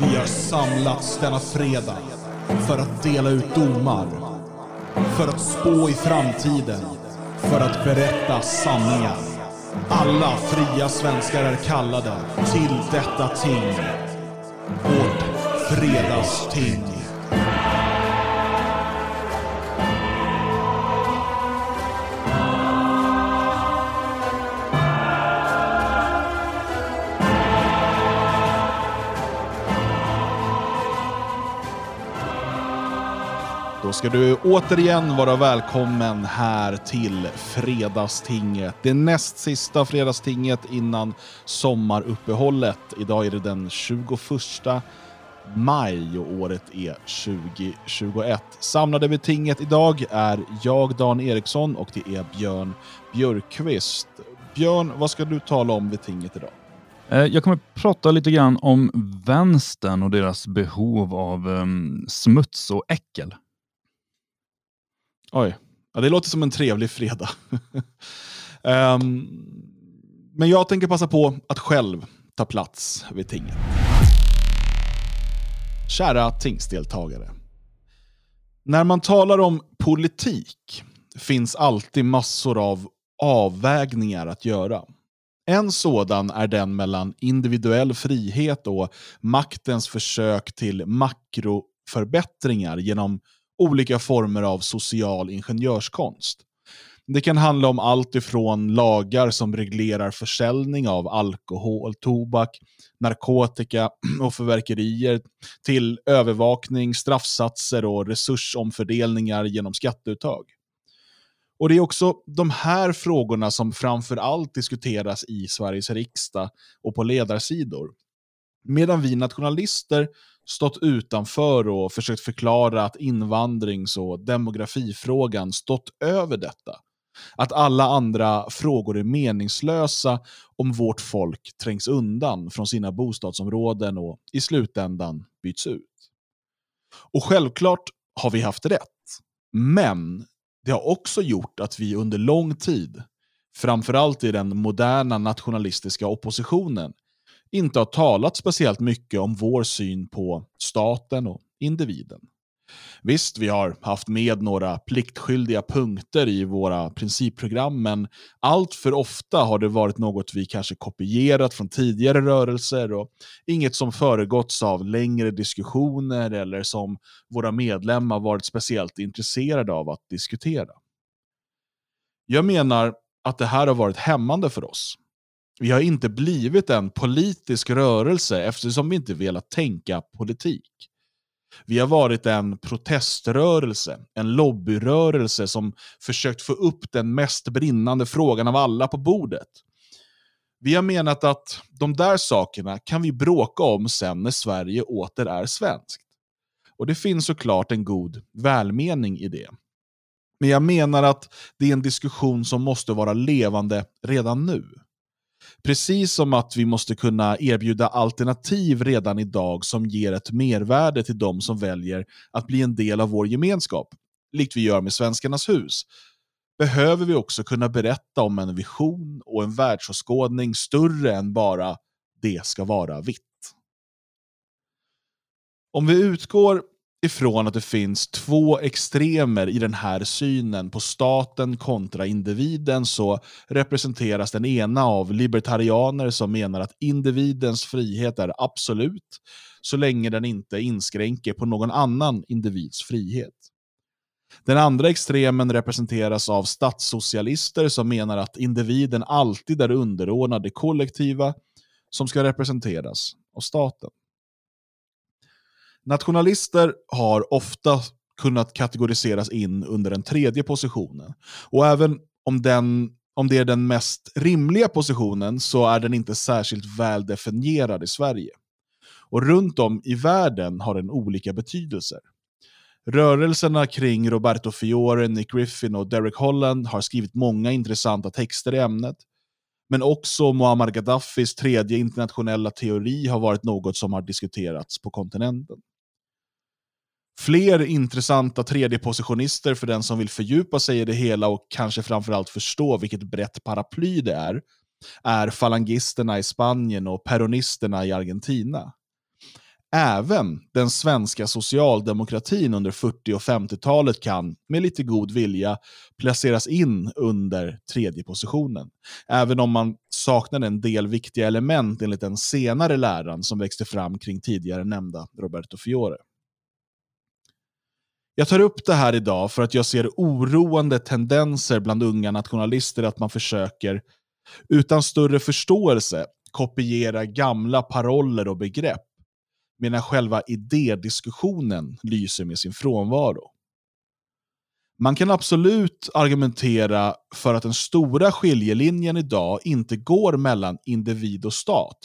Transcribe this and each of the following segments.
Vi har samlats denna fredag för att dela ut domar, för att spå i framtiden, för att berätta sanningar. Alla fria svenskar är kallade till detta ting. Vårt fredagsting. Då ska du återigen vara välkommen här till Fredagstinget. Det näst sista Fredagstinget innan sommaruppehållet. Idag är det den 21 maj och året är 2021. Samlade vid tinget idag är jag, Dan Eriksson, och det är Björn Björkqvist. Björn, vad ska du tala om vid tinget idag? Eh, jag kommer prata lite grann om vänstern och deras behov av um, smuts och äckel. Oj, ja, det låter som en trevlig fredag. um, men jag tänker passa på att själv ta plats vid tinget. Kära tingsdeltagare. När man talar om politik finns alltid massor av avvägningar att göra. En sådan är den mellan individuell frihet och maktens försök till makroförbättringar genom olika former av social ingenjörskonst. Det kan handla om allt ifrån lagar som reglerar försäljning av alkohol, tobak, narkotika och förverkerier till övervakning, straffsatser och resursomfördelningar genom skatteuttag. Och Det är också de här frågorna som framför allt diskuteras i Sveriges riksdag och på ledarsidor. Medan vi nationalister stått utanför och försökt förklara att invandrings och demografifrågan stått över detta. Att alla andra frågor är meningslösa om vårt folk trängs undan från sina bostadsområden och i slutändan byts ut. Och självklart har vi haft rätt. Men det har också gjort att vi under lång tid, framförallt i den moderna nationalistiska oppositionen, inte har talat speciellt mycket om vår syn på staten och individen. Visst, vi har haft med några pliktskyldiga punkter i våra principprogram, men allt för ofta har det varit något vi kanske kopierat från tidigare rörelser och inget som föregåtts av längre diskussioner eller som våra medlemmar varit speciellt intresserade av att diskutera. Jag menar att det här har varit hämmande för oss. Vi har inte blivit en politisk rörelse eftersom vi inte velat tänka politik. Vi har varit en proteströrelse, en lobbyrörelse som försökt få upp den mest brinnande frågan av alla på bordet. Vi har menat att de där sakerna kan vi bråka om sen när Sverige åter är svenskt. Och det finns såklart en god välmening i det. Men jag menar att det är en diskussion som måste vara levande redan nu. Precis som att vi måste kunna erbjuda alternativ redan idag som ger ett mervärde till de som väljer att bli en del av vår gemenskap, likt vi gör med Svenskarnas hus, behöver vi också kunna berätta om en vision och en världsåskådning större än bara det ska vara vitt. Om vi utgår ifrån att det finns två extremer i den här synen på staten kontra individen så representeras den ena av libertarianer som menar att individens frihet är absolut så länge den inte inskränker på någon annan individs frihet. Den andra extremen representeras av statssocialister som menar att individen alltid är underordnad det kollektiva som ska representeras av staten. Nationalister har ofta kunnat kategoriseras in under den tredje positionen. Och även om, den, om det är den mest rimliga positionen så är den inte särskilt väl definierad i Sverige. Och runt om i världen har den olika betydelser. Rörelserna kring Roberto Fiore, Nick Griffin och Derek Holland har skrivit många intressanta texter i ämnet. Men också Muammar Gaddafis tredje internationella teori har varit något som har diskuterats på kontinenten. Fler intressanta tredjepositionister för den som vill fördjupa sig i det hela och kanske framförallt förstå vilket brett paraply det är, är falangisterna i Spanien och peronisterna i Argentina. Även den svenska socialdemokratin under 40 och 50-talet kan, med lite god vilja, placeras in under tredje positionen. Även om man saknar en del viktiga element enligt den senare läran som växte fram kring tidigare nämnda Roberto Fiore. Jag tar upp det här idag för att jag ser oroande tendenser bland unga nationalister att man försöker, utan större förståelse, kopiera gamla paroller och begrepp medan själva idédiskussionen lyser med sin frånvaro. Man kan absolut argumentera för att den stora skiljelinjen idag inte går mellan individ och stat,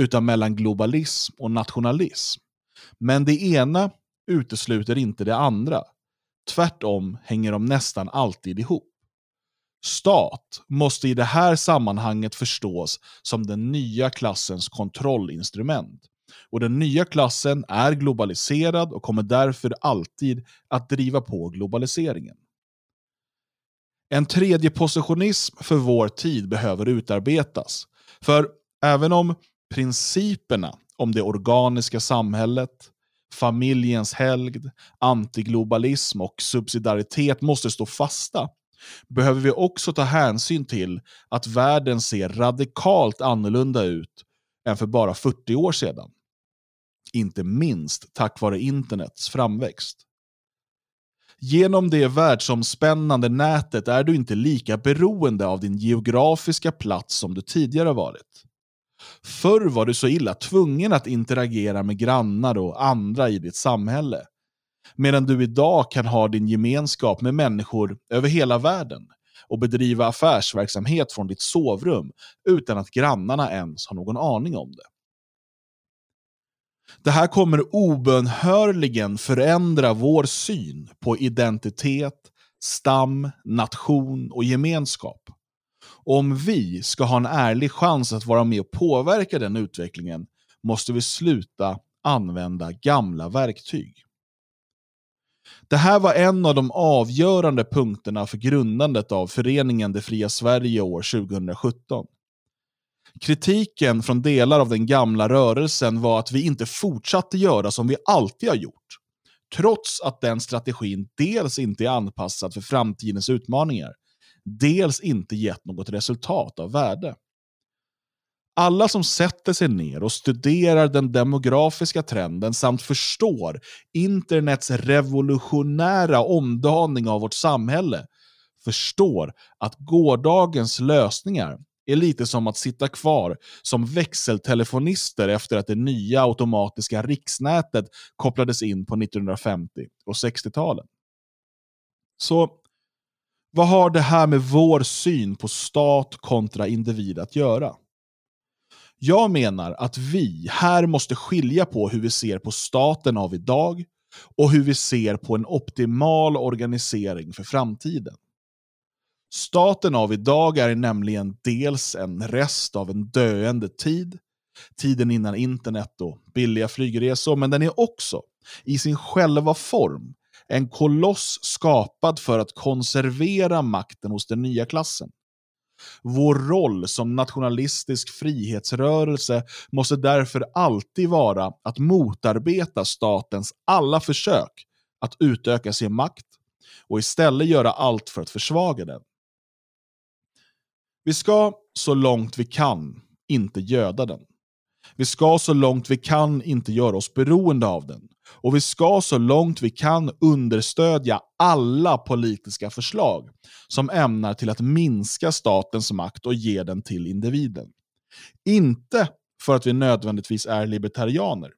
utan mellan globalism och nationalism. Men det ena utesluter inte det andra. Tvärtom hänger de nästan alltid ihop. Stat måste i det här sammanhanget förstås som den nya klassens kontrollinstrument. Och den nya klassen är globaliserad och kommer därför alltid att driva på globaliseringen. En tredje positionism för vår tid behöver utarbetas. För även om principerna om det organiska samhället, familjens helgd, antiglobalism och subsidiaritet måste stå fasta, behöver vi också ta hänsyn till att världen ser radikalt annorlunda ut än för bara 40 år sedan. Inte minst tack vare internets framväxt. Genom det världsomspännande nätet är du inte lika beroende av din geografiska plats som du tidigare varit. Förr var du så illa tvungen att interagera med grannar och andra i ditt samhälle. Medan du idag kan ha din gemenskap med människor över hela världen och bedriva affärsverksamhet från ditt sovrum utan att grannarna ens har någon aning om det. Det här kommer obönhörligen förändra vår syn på identitet, stam, nation och gemenskap. Om vi ska ha en ärlig chans att vara med och påverka den utvecklingen måste vi sluta använda gamla verktyg. Det här var en av de avgörande punkterna för grundandet av föreningen Det fria Sverige år 2017. Kritiken från delar av den gamla rörelsen var att vi inte fortsatte göra som vi alltid har gjort. Trots att den strategin dels inte är anpassad för framtidens utmaningar, dels inte gett något resultat av värde. Alla som sätter sig ner och studerar den demografiska trenden samt förstår internets revolutionära omdaning av vårt samhälle förstår att gårdagens lösningar är lite som att sitta kvar som växeltelefonister efter att det nya automatiska riksnätet kopplades in på 1950 och 60-talen. Så vad har det här med vår syn på stat kontra individ att göra? Jag menar att vi här måste skilja på hur vi ser på staten av idag och hur vi ser på en optimal organisering för framtiden. Staten av idag är nämligen dels en rest av en döende tid, tiden innan internet och billiga flygresor, men den är också, i sin själva form, en koloss skapad för att konservera makten hos den nya klassen. Vår roll som nationalistisk frihetsrörelse måste därför alltid vara att motarbeta statens alla försök att utöka sin makt och istället göra allt för att försvaga den. Vi ska så långt vi kan inte göda den. Vi ska så långt vi kan inte göra oss beroende av den. Och vi ska så långt vi kan understödja alla politiska förslag som ämnar till att minska statens makt och ge den till individen. Inte för att vi nödvändigtvis är libertarianer,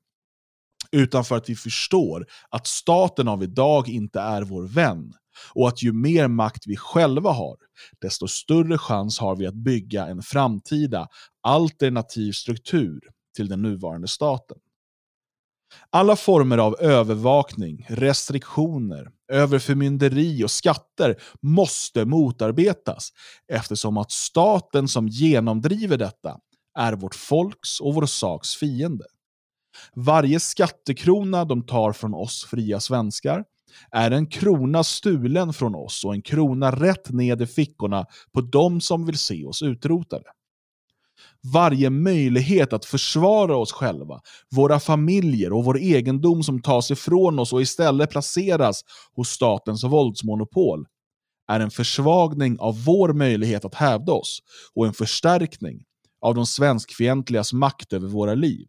utan för att vi förstår att staten av idag inte är vår vän och att ju mer makt vi själva har, desto större chans har vi att bygga en framtida alternativ struktur till den nuvarande staten. Alla former av övervakning, restriktioner, överförmynderi och skatter måste motarbetas eftersom att staten som genomdriver detta är vårt folks och vår saks fiende. Varje skattekrona de tar från oss fria svenskar är en krona stulen från oss och en krona rätt ned i fickorna på de som vill se oss utrotade varje möjlighet att försvara oss själva, våra familjer och vår egendom som tas ifrån oss och istället placeras hos statens våldsmonopol är en försvagning av vår möjlighet att hävda oss och en förstärkning av de svenskfientligas makt över våra liv.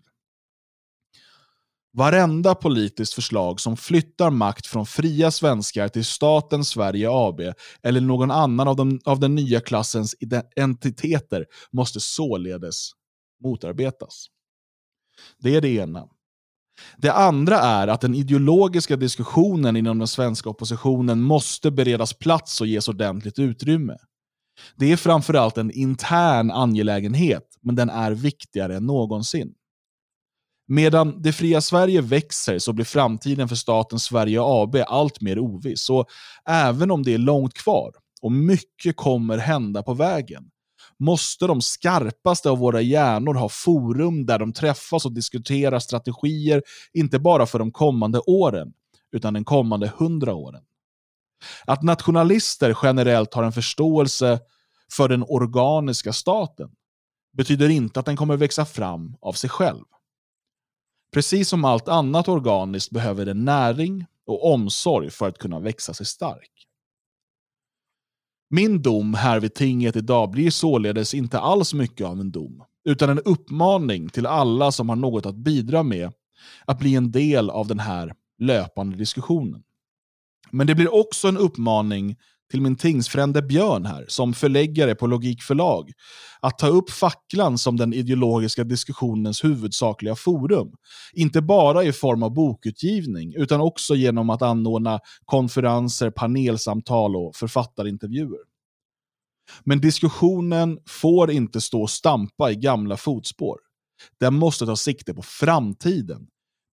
Varenda politiskt förslag som flyttar makt från fria svenskar till staten Sverige AB eller någon annan av, de, av den nya klassens entiteter måste således motarbetas. Det är det ena. Det andra är att den ideologiska diskussionen inom den svenska oppositionen måste beredas plats och ges ordentligt utrymme. Det är framförallt en intern angelägenhet, men den är viktigare än någonsin. Medan det fria Sverige växer så blir framtiden för staten Sverige AB allt mer oviss. Så även om det är långt kvar och mycket kommer hända på vägen, måste de skarpaste av våra hjärnor ha forum där de träffas och diskuterar strategier, inte bara för de kommande åren, utan den kommande hundra åren. Att nationalister generellt har en förståelse för den organiska staten betyder inte att den kommer växa fram av sig själv. Precis som allt annat organiskt behöver den näring och omsorg för att kunna växa sig stark. Min dom här vid tinget idag blir således inte alls mycket av en dom, utan en uppmaning till alla som har något att bidra med att bli en del av den här löpande diskussionen. Men det blir också en uppmaning till min tingsfrände Björn här, som förläggare på Logik förlag, att ta upp facklan som den ideologiska diskussionens huvudsakliga forum. Inte bara i form av bokutgivning, utan också genom att anordna konferenser, panelsamtal och författarintervjuer. Men diskussionen får inte stå och stampa i gamla fotspår. Den måste ta sikte på framtiden,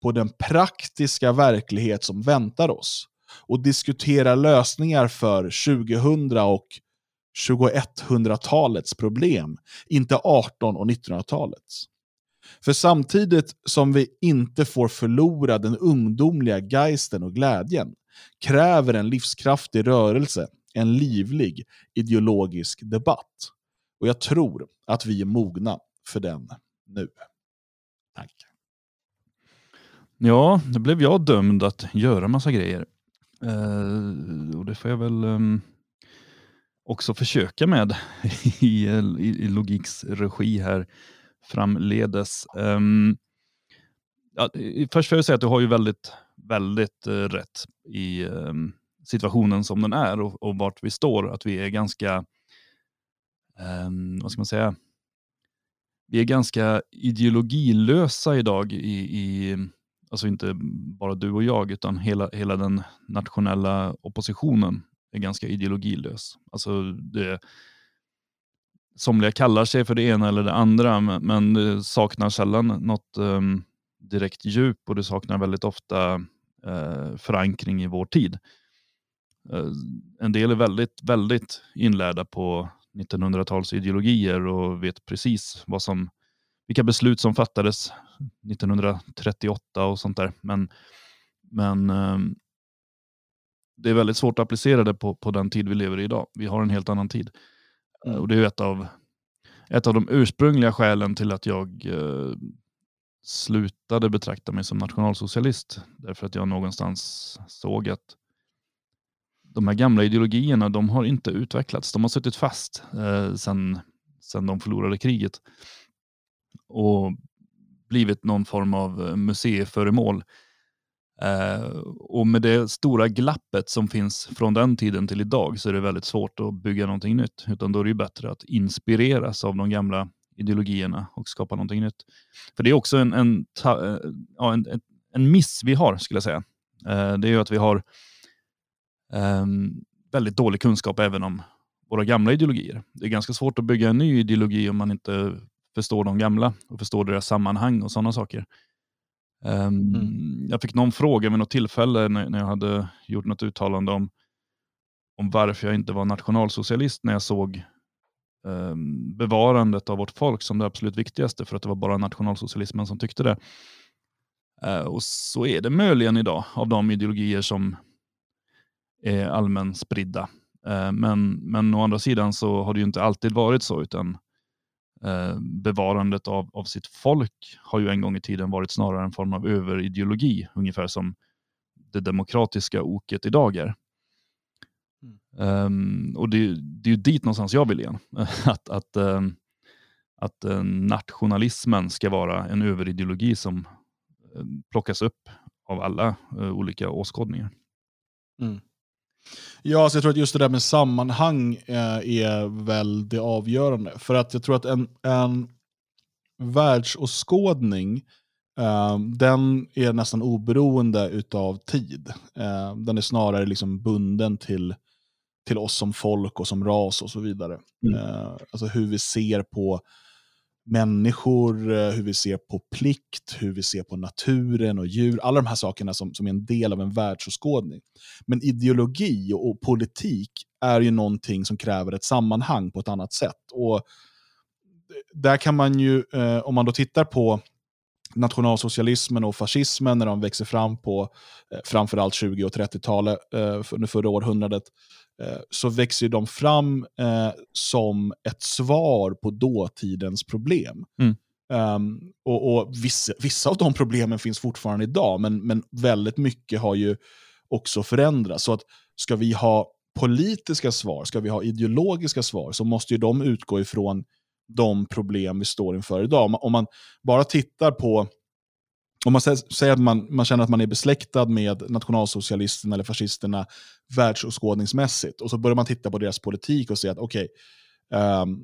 på den praktiska verklighet som väntar oss och diskutera lösningar för 2000 och 2100-talets problem, inte 18 och 1900-talets. För samtidigt som vi inte får förlora den ungdomliga geisten och glädjen kräver en livskraftig rörelse en livlig ideologisk debatt. Och jag tror att vi är mogna för den nu. Tack. Ja, nu blev jag dömd att göra massa grejer. Eh, och det får jag väl ehm, också försöka med i, i, i Logiks regi här framledes. Ehm, ja, först får jag säga att du har ju väldigt, väldigt eh, rätt i ehm, situationen som den är och, och vart vi står. Att vi är ganska, vad ska man säga, vi är ganska ideologilösa idag i, i alltså inte bara du och jag, utan hela, hela den nationella oppositionen är ganska ideologilös. Alltså det, somliga kallar sig för det ena eller det andra, men, men det saknar sällan något um, direkt djup och det saknar väldigt ofta uh, förankring i vår tid. Uh, en del är väldigt, väldigt inlärda på 1900-talsideologier och vet precis vad som vilka beslut som fattades 1938 och sånt där. Men, men ehm, det är väldigt svårt att applicera det på, på den tid vi lever i idag. Vi har en helt annan tid. Mm. Och Det är ett av, ett av de ursprungliga skälen till att jag eh, slutade betrakta mig som nationalsocialist. Därför att jag någonstans såg att de här gamla ideologierna de har inte utvecklats. De har suttit fast eh, sedan, sedan de förlorade kriget och blivit någon form av eh, museiföremål. Eh, och med det stora glappet som finns från den tiden till idag så är det väldigt svårt att bygga någonting nytt. Utan då är det bättre att inspireras av de gamla ideologierna och skapa någonting nytt. För det är också en, en, ta, eh, ja, en, en miss vi har, skulle jag säga. Eh, det är ju att vi har eh, väldigt dålig kunskap även om våra gamla ideologier. Det är ganska svårt att bygga en ny ideologi om man inte förstår de gamla och förstår deras sammanhang och sådana saker. Um, mm. Jag fick någon fråga vid något tillfälle när, när jag hade gjort något uttalande om, om varför jag inte var nationalsocialist när jag såg um, bevarandet av vårt folk som det absolut viktigaste för att det var bara nationalsocialismen som tyckte det. Uh, och så är det möjligen idag av de ideologier som är allmän spridda. Uh, men, men å andra sidan så har det ju inte alltid varit så utan bevarandet av, av sitt folk har ju en gång i tiden varit snarare en form av överideologi, ungefär som det demokratiska oket idag är. Mm. Um, och det, det, är ju dit någonstans jag vill igen. att, att, um, att uh, nationalismen ska vara en överideologi som plockas upp av alla uh, olika åskådningar. Mm. Ja, alltså jag tror att just det där med sammanhang är väl det avgörande. För att jag tror att en, en världsåskådning Um, den är nästan oberoende av tid. Uh, den är snarare liksom bunden till, till oss som folk och som ras och så vidare. Mm. Alltså hur vi ser på människor, eh, hur vi ser på plikt, hur vi ser på naturen och djur. Alla de här sakerna som, som är en del av en världsåskådning. Men ideologi och, och politik är ju någonting som kräver ett sammanhang på ett annat sätt. Och eh, där kan man ju, eh, om man då tittar på nationalsocialismen och fascismen när de växer fram på eh, framförallt 20 och 30-talet eh, under förra århundradet, eh, så växer de fram eh, som ett svar på dåtidens problem. Mm. Um, och, och vissa, vissa, av de problemen finns fortfarande idag, men, men väldigt mycket har ju också förändrats. Så att ska vi ha politiska svar, ska vi ha ideologiska svar, så måste ju de utgå ifrån de problem vi står inför idag. Om man bara tittar på om man säger att man, man känner att man är besläktad med nationalsocialisterna eller fascisterna världsåskådningsmässigt och så börjar man titta på deras politik och se att okej, okay, um,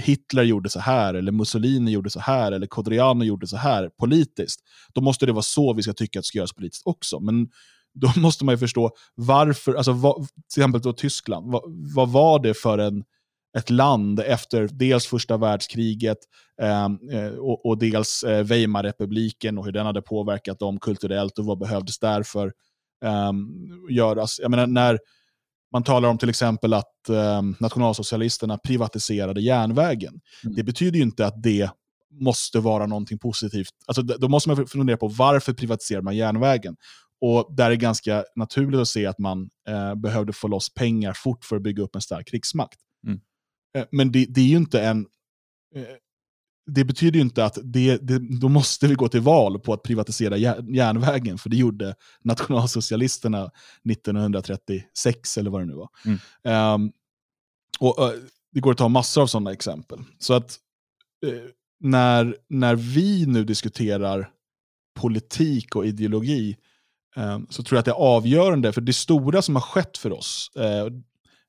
Hitler gjorde så här, eller Mussolini gjorde så här, eller Kodriano gjorde så här politiskt. Då måste det vara så vi ska tycka att det ska göras politiskt också. Men då måste man ju förstå varför, alltså vad, till exempel då Tyskland, vad, vad var det för en ett land efter dels första världskriget ehm, eh, och, och, dels eh, Weimarrepubliken och hur den hade påverkat dem kulturellt och vad behövdes därför eh, göras. Jag menar, när man talar om till exempel att eh, nationalsocialisterna privatiserade järnvägen. Mm. Det betyder ju inte att det måste vara någonting positivt. Alltså, då måste man fundera på varför privatiserar man järnvägen? Och där är det ganska naturligt att se att man eh, behövde få loss pengar fort för att bygga upp en stark krigsmakt. Mm. Eh, men det, det, är ju inte en... Eh, det betyder ju inte att det, det, då måste vi gå till val på att privatisera järnvägen, för det gjorde nationalsocialisterna 1936, eller vad det nu var. Mm. Um, och, uh, det går att ta massor av sådana exempel. Så att uh, när, när vi nu diskuterar politik och ideologi, um, så tror jag att det är avgörande, för det stora som har skett för oss, uh,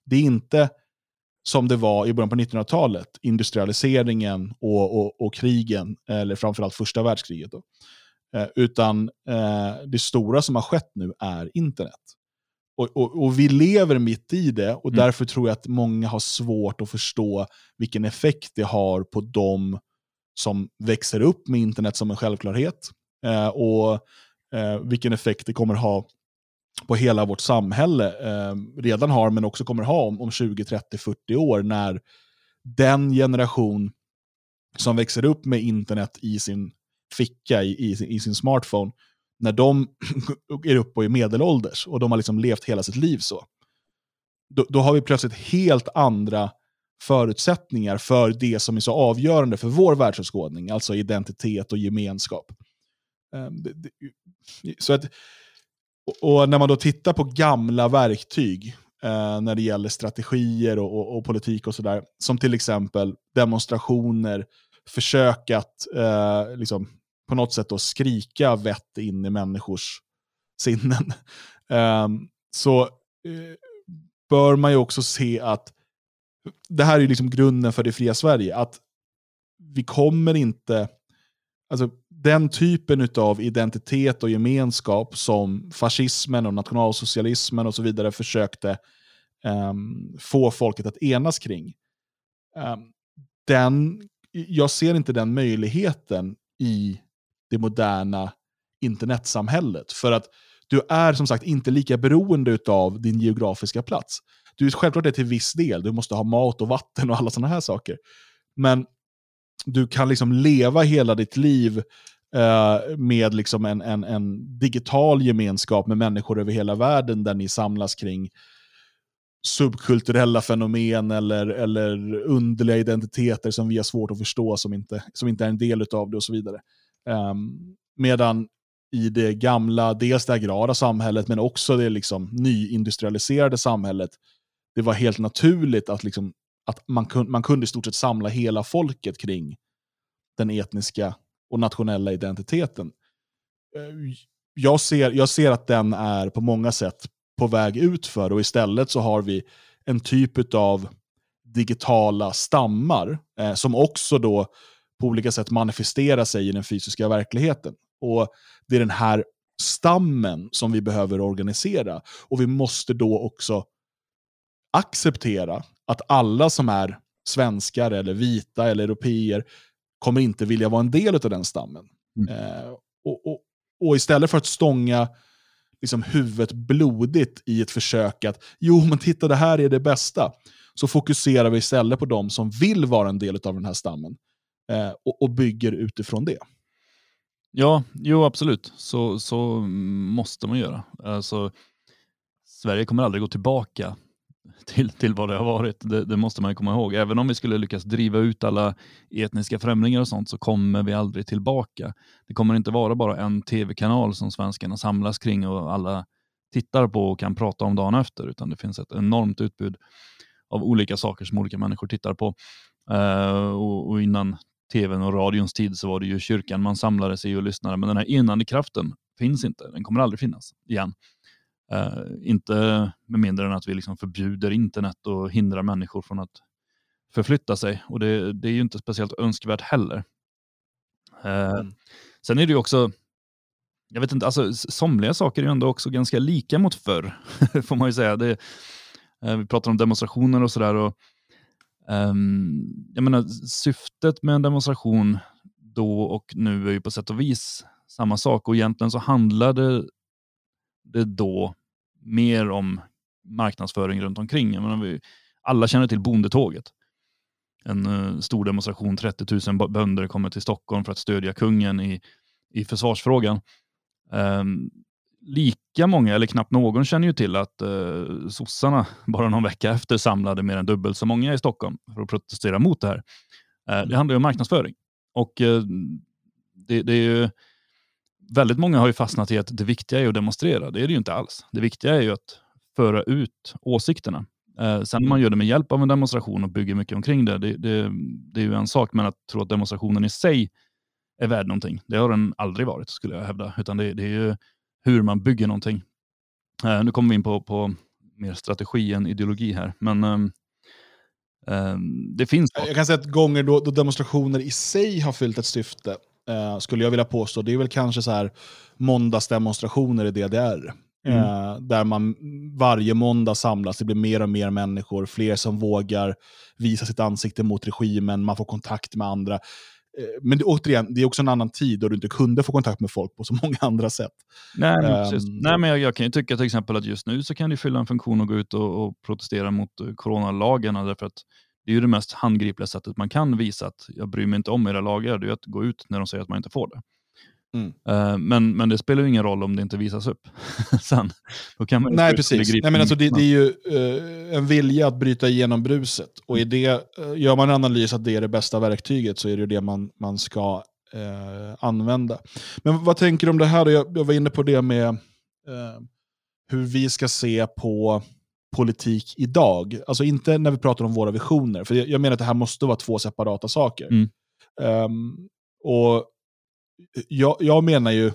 det är inte som det var i början på 1900-talet, industrialiseringen och, och, och, krigen, eller framförallt första världskriget. Då. Eh, utan eh, det stora som har skett nu är internet. Och, och, och, vi lever mitt i det och mm. därför tror jag att många har svårt att förstå vilken effekt det har på dem som växer upp med internet som en självklarhet. Eh, och eh, vilken effekt det kommer ha på hela vårt samhälle eh, redan har, men också kommer ha om, om 20, 30, 40 år, när den generation som växer upp med internet i sin ficka, i, i, i sin smartphone, när de är uppe och är medelålders och de har liksom levt hela sitt liv så, då, då, har vi plötsligt helt andra förutsättningar för det som är så avgörande för vår världsåskådning, alltså identitet och gemenskap. Ehm, det, det, så att och när man då tittar på gamla verktyg eh, när det gäller strategier och, och, och politik och sådär, som till exempel demonstrationer, försök att eh, liksom, på något sätt då skrika vett in i människors sinnen, eh, så eh, bör man ju också se att det här är liksom grunden för det fria Sverige, att vi kommer inte, alltså den typen av identitet och gemenskap som fascismen och nationalsocialismen och så vidare försökte um, få folket att enas kring. Um, den, jag ser inte den möjligheten i det moderna internetsamhället. För att du är som sagt inte lika beroende av din geografiska plats. Du är självklart det till viss del, du måste ha mat och vatten och alla sådana här saker. Men du kan liksom leva hela ditt liv Eh, med liksom en, en, en, digital gemenskap med människor över hela världen där ni samlas kring subkulturella fenomen eller, eller underliga identiteter som vi har svårt att förstå, som inte, som inte är en del av det och så vidare. Um, medan i det gamla, dels det agrara samhället, men också det liksom nyindustrialiserade samhället, det var helt naturligt att, liksom, att man, kun, man kunde i stort sett samla hela folket kring den etniska och nationella identiteten. Eh, jag ser, jag ser att den är på många sätt på väg utför och istället så har vi en typ av digitala stammar eh, som också då på olika sätt manifesterar sig i den fysiska verkligheten. Och Det är den här stammen som vi behöver organisera. Och vi måste då också acceptera att alla som är svenskar, eller vita eller europeer kommer inte vilja vara en del av den stammen. Mm. Eh, och, och, och, istället för att stånga liksom, huvudet blodigt i ett försök att jo, men titta det här är det bästa, så fokuserar vi istället på de som vill vara en del av den här stammen eh, och, och bygger utifrån det. Ja, jo absolut. Så, så måste man göra. Alltså, Sverige kommer aldrig gå tillbaka till, till vad det har varit. Det, det, måste man komma ihåg. Även om vi skulle lyckas driva ut alla etniska främlingar och sånt så kommer vi aldrig tillbaka. Det kommer inte vara bara en tv-kanal som svenskarna samlas kring och alla tittar på och kan prata om dagen efter, utan det finns ett enormt utbud av olika saker som olika människor tittar på. Uh, och, och, innan tvn och radions tid så var det ju kyrkan man samlade sig och lyssnade, men den här enande kraften finns inte. Den kommer aldrig finnas igen. Uh, inte med mindre än att vi liksom förbjuder internet och hindrar människor från att förflytta sig. Och det, det är ju inte speciellt önskvärt heller. Uh, mm. Sen är det ju också, jag vet inte, alltså somliga saker är ju ändå också ganska lika mot förr, får man ju säga. Det, uh, vi pratar om demonstrationer och sådär. Och, um, jag menar, syftet med en demonstration då och nu är ju på sätt och vis samma sak och egentligen så handlade det då mer om marknadsföring runt omkring. Jag menar, vi, alla känner till bondetåget. En uh, stor demonstration, 30 000 bönder kommer till Stockholm för att stödja kungen i, i försvarsfrågan. Um, lika många, eller knappt någon, känner ju till att uh, sossarna bara någon vecka efter samlade mer än dubbelt så många i Stockholm för att protestera mot det här. Uh, det handlar ju om marknadsföring. Och uh, det, det, är ju väldigt många har ju fastnat i att det viktiga är att demonstrera. Det är det ju inte alls. Det viktiga är ju att föra ut åsikterna. Eh, sen om man gör det med hjälp av en demonstration och bygger mycket omkring det, det, det, det är ju en sak. Men att tro att demonstrationen i sig är värd någonting, det har den aldrig varit skulle jag hävda. Utan det, det är ju hur man bygger någonting. Eh, nu kommer vi in på, på mer strategi än ideologi här. Men um, det finns... Jag kan säga att gånger då, då demonstrationer i sig har fyllt ett syfte, eh, skulle jag vilja påstå. Det är väl kanske så här måndagsdemonstrationer i DDR. Mm. Eh, där man varje måndag samlas, det blir mer och mer människor, fler som vågar visa sitt ansikte mot regimen, man får kontakt med andra. Eh, men det, återigen, det är också en annan tid då du inte kunde få kontakt med folk på så många andra sätt. Nej, men, um, Nej, men jag, jag, kan ju tycka till exempel att just nu så kan det fylla en funktion att gå ut och, och protestera mot uh, coronalagarna, därför att det är ju det mest handgripliga sättet man kan visa att jag bryr mig inte om era lagar, det är att gå ut när de säger att man inte får det. Mm. Uh, men, men det spelar ju ingen roll om det inte visas upp sen. Då kan man Nej, precis. Nej, men alltså, det, det är ju uh, en vilja att bryta igenom bruset. Och i det, uh, gör man en analys att det är det bästa verktyget så är det det man, man ska använda. Men vad tänker du om det här? Jag, jag var inne på det med hur vi ska se på politik idag. Alltså inte när vi pratar om våra visioner, för jag, menar att det här måste vara två separata saker. Mm. Um, och jag, jag, menar ju,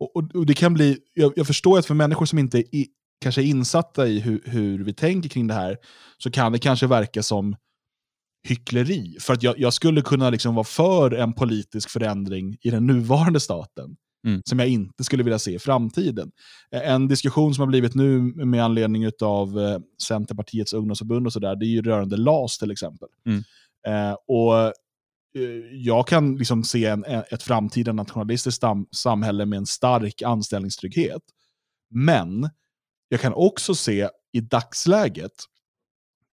och, och, det kan bli, jag, jag, förstår att för människor som inte är kanske är insatta i hur, hur, vi tänker kring det här, så kan det kanske verka som hyckleri. För att jag, jag skulle kunna liksom vara för en politisk förändring i den nuvarande staten mm. som jag inte skulle vilja se i framtiden. Eh, en diskussion som har blivit nu med anledning av eh, Centerpartiets ungdomsförbund och sådär, det är ju rörande LAS till exempel. Mm. Eh, och eh, jag kan liksom se en, ett framtida nationalistiskt sam samhälle med en stark anställningstrygghet. Men jag kan också se i dagsläget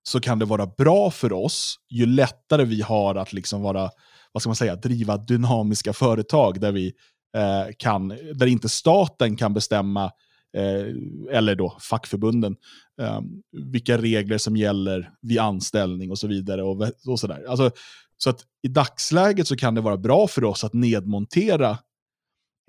så kan det vara bra för oss ju lättare vi har att liksom vara, vad ska man säga, driva dynamiska företag där vi kan, där inte staten kan bestämma eh, eller då fackförbunden, eh, vilka regler som gäller vid anställning och så vidare. Och, och så där. Alltså, så att i dagsläget så kan det vara bra för oss att nedmontera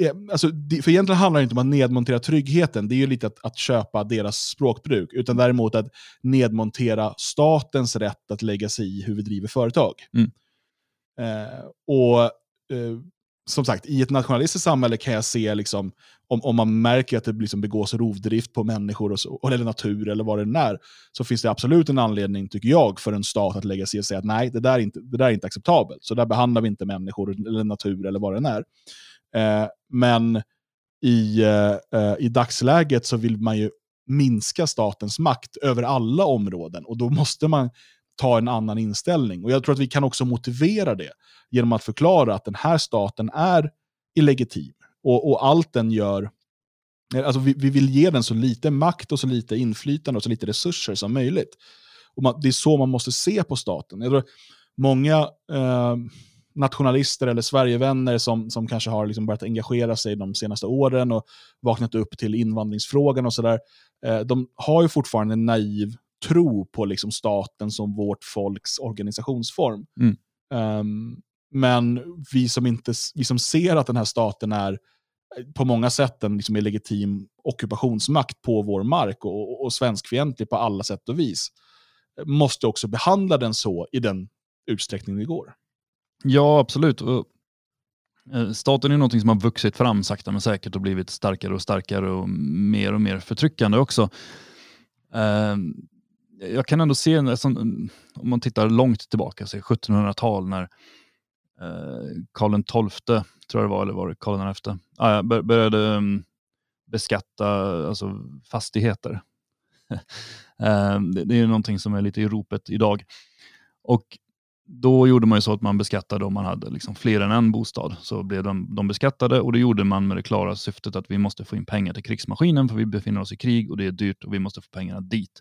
eh, Alltså, för egentligen handlar det inte om att nedmontera tryggheten, det är ju lite att, att köpa deras språkbruk, utan däremot att nedmontera statens rätt att lägga sig i hur vi driver företag. Mm. Eh, och eh, som sagt, i ett nationalistiskt samhälle kan jag se, liksom, om, om man märker att det liksom begås rovdrift på människor och så, eller natur eller vad det än är, så finns det absolut en anledning, tycker jag, för en stat att lägga sig och säga att nej, det där är inte, det där är inte acceptabelt. Så där behandlar vi inte människor eller natur eller vad det än är. Eh, men i, eh, eh i dagsläget så vill man ju minska statens makt över alla områden och då måste man ta en annan inställning. Och Jag tror att vi kan också motivera det genom att förklara att den här staten är illegitim. Och, och allt den gör, alltså vi, vi, vill ge den så lite makt och så lite inflytande och så lite resurser som möjligt. Och man, det är så man måste se på staten. Jag tror många eh, nationalister eller Sverigevänner som, som kanske har liksom börjat engagera sig de senaste åren och vaknat upp till invandringsfrågan och sådär, eh, de har ju fortfarande en naiv tro på liksom staten som vårt folks organisationsform. Mm. Um, men vi som, inte, vi som ser att den här staten är eh, på många sätt en liksom legitim ockupationsmakt på vår mark och, och, svenskfientlig på alla sätt och vis, måste också behandla den så i den utsträckning det går. Ja, absolut. Eh, staten är något som har vuxit fram sakta men säkert och blivit starkare och starkare och mer och mer förtryckande också. Jag kan ändå se, om man tittar långt tillbaka, 1700-tal när eh, Karl XII, tror jag det var, eller var det Karl XI, ah, började um, beskatta alltså, fastigheter. Eh, det, det, är någonting som är lite i ropet idag. Och då gjorde man ju så att man beskattade om man hade liksom fler än en bostad. Så blev de, de beskattade och det gjorde man med det klara syftet att vi måste få in pengar till krigsmaskinen för vi befinner oss i krig och det är dyrt och vi måste få pengarna dit.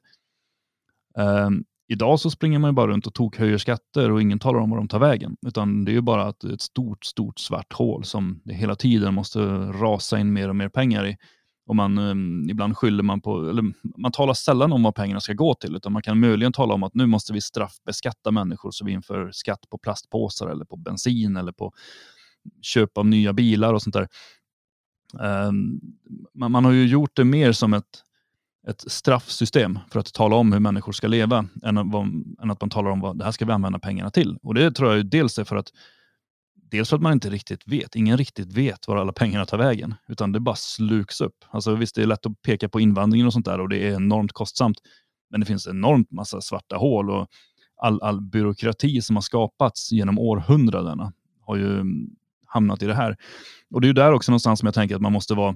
Um, idag så springer man ju bara runt och tokhöjer skatter och ingen talar om var de tar vägen. Utan det är ju bara ett, ett stort, stort svart hål som det hela tiden måste rasa in mer och mer pengar i. Och man, um, ibland skyller man på, eller man talar sällan om vad pengarna ska gå till, utan man kan möjligen tala om att nu måste vi straffbeskatta människor så vi inför skatt på plastpåsar eller på bensin eller på köp av nya bilar och sånt där. Um, man, man, har ju gjort det mer som ett, ett straffsystem för att tala om hur människor ska leva än, än att man talar om vad det här ska vi använda pengarna till. Och det tror jag dels är för att Dels för att man inte riktigt vet, ingen riktigt vet var alla pengarna tar vägen, utan det bara sluks upp. Alltså visst, det är lätt att peka på invandringen och sånt där och det är enormt kostsamt, men det finns enormt massa svarta hål och all, all byråkrati som har skapats genom århundradena har ju mm, hamnat i det här. Och det är ju där också någonstans som jag tänker att man måste vara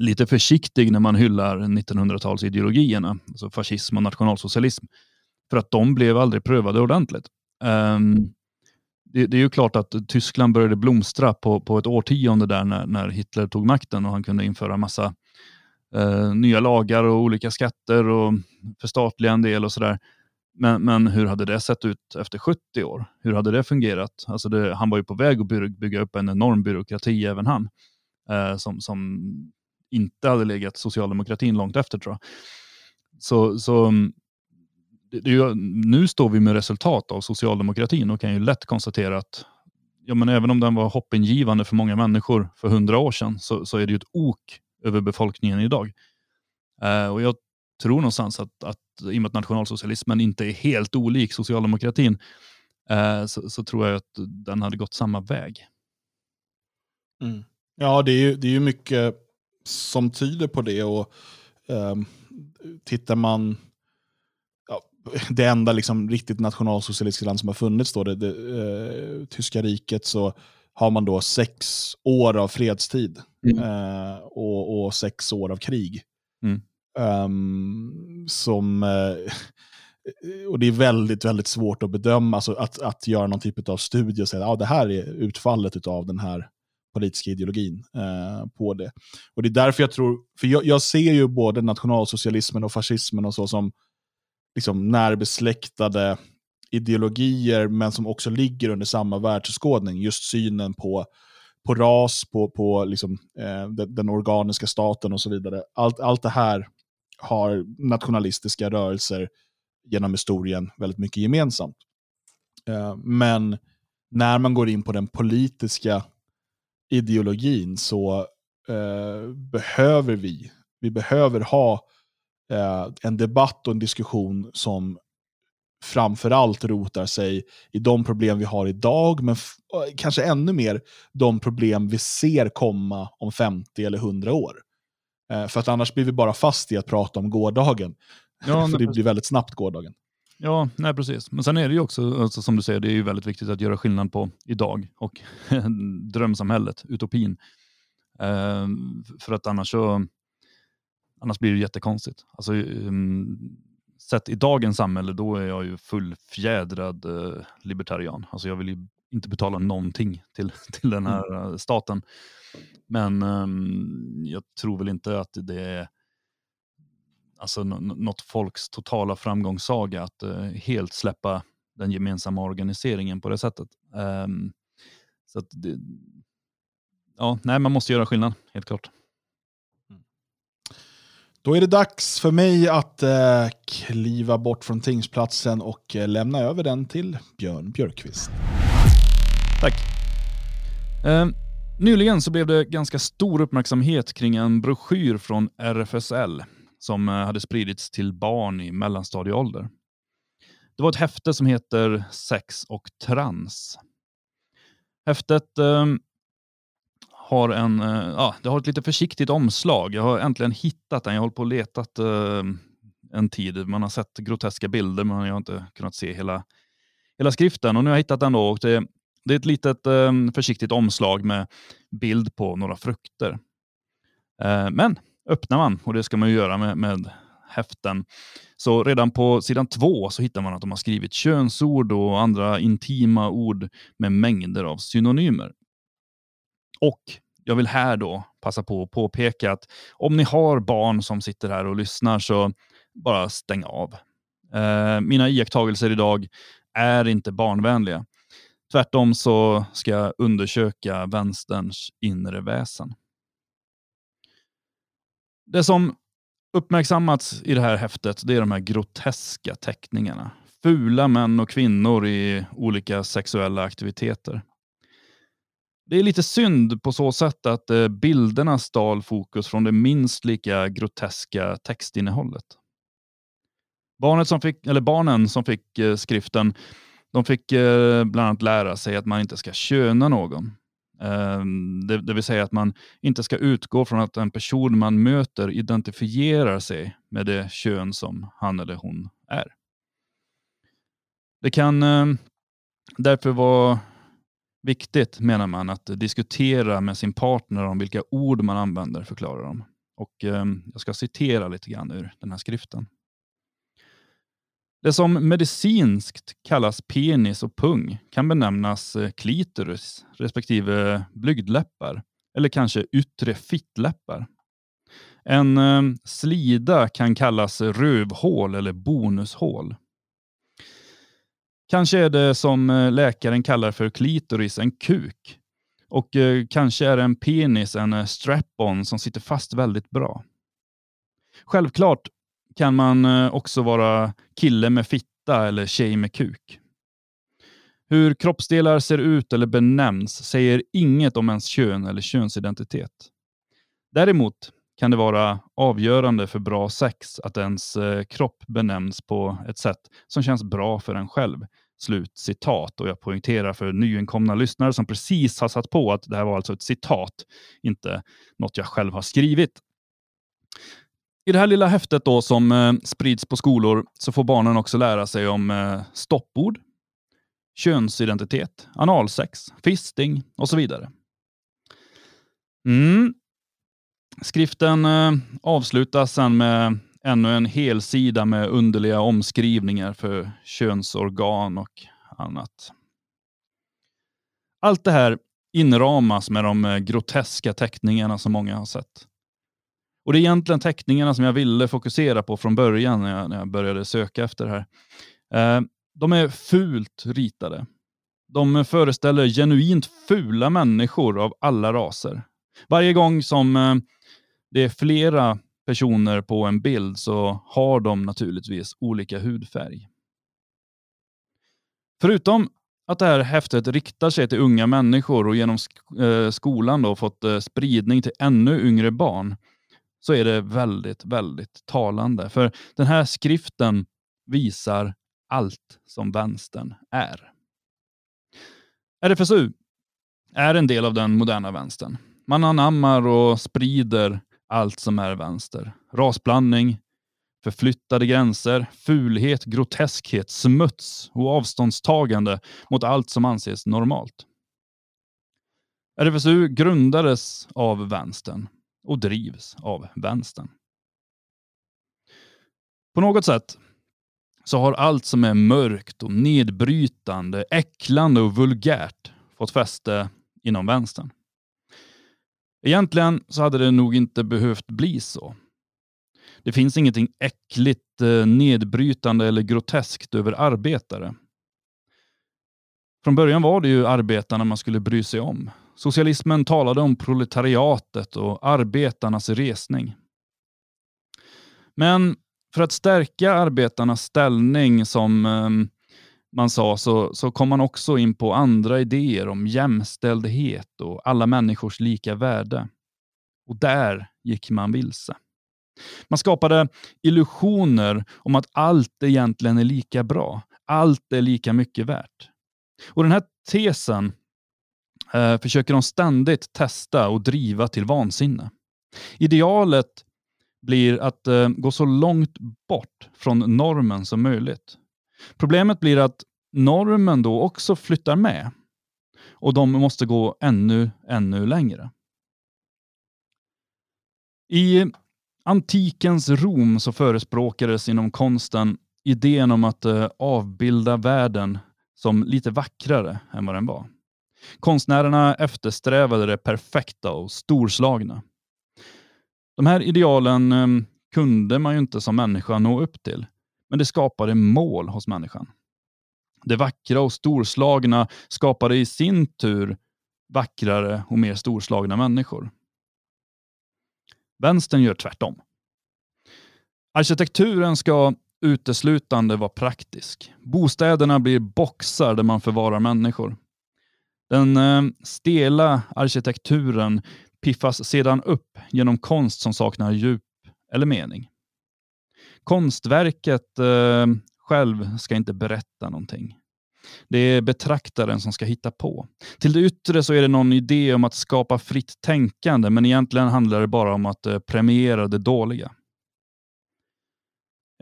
lite försiktig när man hyllar 1900-talsideologierna, alltså fascism och nationalsocialism. För att de blev aldrig prövade ordentligt. Um, det, det, är ju klart att Tyskland började blomstra på, på ett årtionde där när, när Hitler tog makten och han kunde införa massa uh, nya lagar och olika skatter och förstatliga en del och sådär. Men, men hur hade det sett ut efter 70 år? Hur hade det fungerat? Alltså det, han var ju på väg att bygga upp en enorm byråkrati även han. Uh, som, som inte hade legat socialdemokratin långt efter tror jag. Så, så mm, det, det ju, nu står vi med resultat av socialdemokratin och kan ju lätt konstatera att ja, men även om den var hoppingivande för många människor för hundra år sedan så, så är det ju ett ok över befolkningen idag. Eh, och jag tror någonstans att, att i och med att nationalsocialismen inte är helt olik socialdemokratin eh, så, så, tror jag att den hade gått samma väg. Mm. Ja, det är ju, det är ju mycket som tyder på det. och um, Tittar man, ja, det enda liksom riktigt nationalsocialistiska land som har funnits, då, det, det uh, tyska riket, så har man då sex år av fredstid mm. uh, och, och, sex år av krig. Mm. Um, som, uh, och det är väldigt, väldigt svårt att bedöma, alltså att, att göra någon typ av studie och säga att ah, det här är utfallet av den här politiska ideologin eh, på det. Och Det är därför jag tror, för jag, jag, ser ju både nationalsocialismen och fascismen och så som liksom närbesläktade ideologier, men som också ligger under samma världsåskådning. Just synen på på ras, på, på liksom, eh, den, den, organiska staten och så vidare. Allt, allt det här har nationalistiska rörelser genom historien väldigt mycket gemensamt. Eh, men när man går in på den politiska ideologin så eh, behöver vi, vi behöver ha eh, en debatt och en diskussion som framförallt rotar sig i de problem vi har idag, men kanske ännu mer de problem vi ser komma om 50 eller 100 år. Eh, för att annars blir vi bara fast i att prata om gårdagen. Ja, för det blir väldigt snabbt gårdagen. Ja, nej precis. Men sen är det ju också, alltså, som du säger, det är ju väldigt viktigt att göra skillnad på idag och drömsamhället, utopin. Eh, för att annars så annars blir det jättekonstigt. Alltså, um, sett i dagens samhälle, då är jag ju fullfjädrad eh, libertarian. Alltså jag vill ju inte betala någonting till, till den här mm. staten. Men um, jag tror väl inte att det är alltså, något folks totala framgångssaga att uh, helt släppa den gemensamma organiseringen på det sättet. Um, så att det, ja, nej, man måste göra skillnad, helt klart. Då är det dags för mig att eh, kliva bort från tingsplatsen och eh, lämna över den till Björn Björkqvist. Tack. Eh, nyligen så blev det ganska stor uppmärksamhet kring en broschyr från RFSL som eh, hade spridits till barn i mellanstadieålder. Det var ett häfte som heter Sex och trans. Häftet eh, har en, eh, ja, det har ett lite försiktigt omslag. Jag har äntligen hittat den. Jag har hållit på och letat eh, en tid. Man har sett groteska bilder, men jag har inte kunnat se hela, hela skriften. Och nu har jag hittat den då. Och det, det är ett litet ehm, försiktigt omslag med bild på några frukter. Eh, men öppnar man, och det ska man ju göra med, med häften, så redan på sidan två så hittar man att de har skrivit könsord och andra intima ord med mängder av synonymer. Och jag vill här då passa på att påpeka att om ni har barn som sitter här och lyssnar så bara stäng av. Eh, mina iakttagelser idag är inte barnvänliga. Tvärtom så ska jag undersöka vänsterns inre väsen. Det som uppmärksammats i det här häftet det är de här groteska teckningarna. Fula män och kvinnor i olika sexuella aktiviteter. Det är lite synd på så sätt att eh, bilderna stal fokus från det minst lika groteska textinnehållet. Barnet som fick, eller barnen som fick eh, skriften de fick eh, bland annat lära sig att man inte ska köna någon. Ehm, det, det vill säga att man inte ska utgå från att en person man möter identifierar sig med det kön som han eller hon är. Det kan ehm, därför vara viktigt, menar man, att diskutera med sin partner om vilka ord man använder, förklarar de. Och ehm, jag ska citera lite grann ur den här skriften. Det som medicinskt kallas penis och pung kan benämnas eh, klitoris respektive eh, blygdläppar eller kanske yttre fittläppar. En eh, slida kan kallas rövhål eller bonushål. Kanske är det som läkaren kallar för klitoris en kuk. Och kanske är en penis en strap-on som sitter fast väldigt bra. Självklart kan man eh, också vara kille med fitta eller tjej med kuk. Hur kroppsdelar ser ut eller benämns säger inget om ens kön eller könsidentitet. Däremot kan det vara avgörande för bra sex att ens eh, kropp benämns på ett sätt som känns bra för en själv, Slut citat. Och jag poängterar för nyinkomna lyssnare som precis har satt på att det här var alltså ett citat, inte något jag själv har skrivit. I det här lilla häftet då som eh, sprids på skolor så får barnen också lära sig om eh, stoppord, könsidentitet, analsex, fisting och så vidare. Mm. Skriften eh, avslutas sen med ännu en hel sida med underliga omskrivningar för könsorgan och annat. Allt det här inramas med de eh, groteska teckningarna som många har sett. Och Det är egentligen teckningarna som jag ville fokusera på från början när jag, när jag började söka efter det här. Eh, de är fult ritade. de föreställer genuint fula människor av alla raser. Varje gång som eh, det är flera personer på en bild så har de naturligtvis olika hudfärg. Förutom att det här häftet riktar sig till unga människor och genom eh, skolan då fått eh, spridning till ännu yngre barn så är det väldigt, väldigt talande. För den här skriften visar allt som vänstern är. RFSU är en del av den moderna vänstern. Man anammar och sprider allt som är vänster. Rasblandning, förflyttade gränser, fulhet, groteskhet, smuts och avståndstagande mot allt som anses normalt. RFSU grundades av vänstern och drivs av vänstern. På något sätt så har allt som är mörkt och nedbrytande, äcklande och vulgärt fått fäste inom vänstern. Egentligen så hade det nog inte behövt bli så. Det finns ingenting äckligt, eh, nedbrytande eller groteskt över arbetare. Från början var det ju arbetarna man skulle bry sig om. Socialismen talade om proletariatet och arbetarnas resning. Men för att stärka arbetarnas ställning som ehm, man sa så, så kom man också in på andra idéer om jämställdhet och alla människors lika värde. Och där gick man vilse. Man skapade illusioner om att allt egentligen är lika bra. Allt är lika mycket värt. Och Den här tesen eh, försöker de ständigt testa och driva till vansinne. Idealet blir att eh, gå så långt bort från normen som möjligt. Problemet blir att normen då också flyttar med och de måste gå ännu, ännu längre. I antikens Rom så förespråkades inom konsten idén om att eh, avbilda världen som lite vackrare än vad den var. Konstnärerna eftersträvade det perfekta och storslagna. De här idealen ehm, kunde man ju inte som människa nå upp till, men det skapade mål hos människan. Det vackra och storslagna skapade i sin tur vackrare och mer storslagna människor. Vänstern gör tvärtom. Arkitekturen ska uteslutande vara praktisk. Bostäderna blir boxar där man förvarar människor. Den eh, stela arkitekturen piffas sedan upp genom konst som saknar djup eller mening. Konstverket eh, själv ska inte berätta någonting. Det är betraktaren som ska hitta på. Till det yttre så är det någon idé om att skapa fritt tänkande, men egentligen handlar det bara om att eh, premiera det dåliga.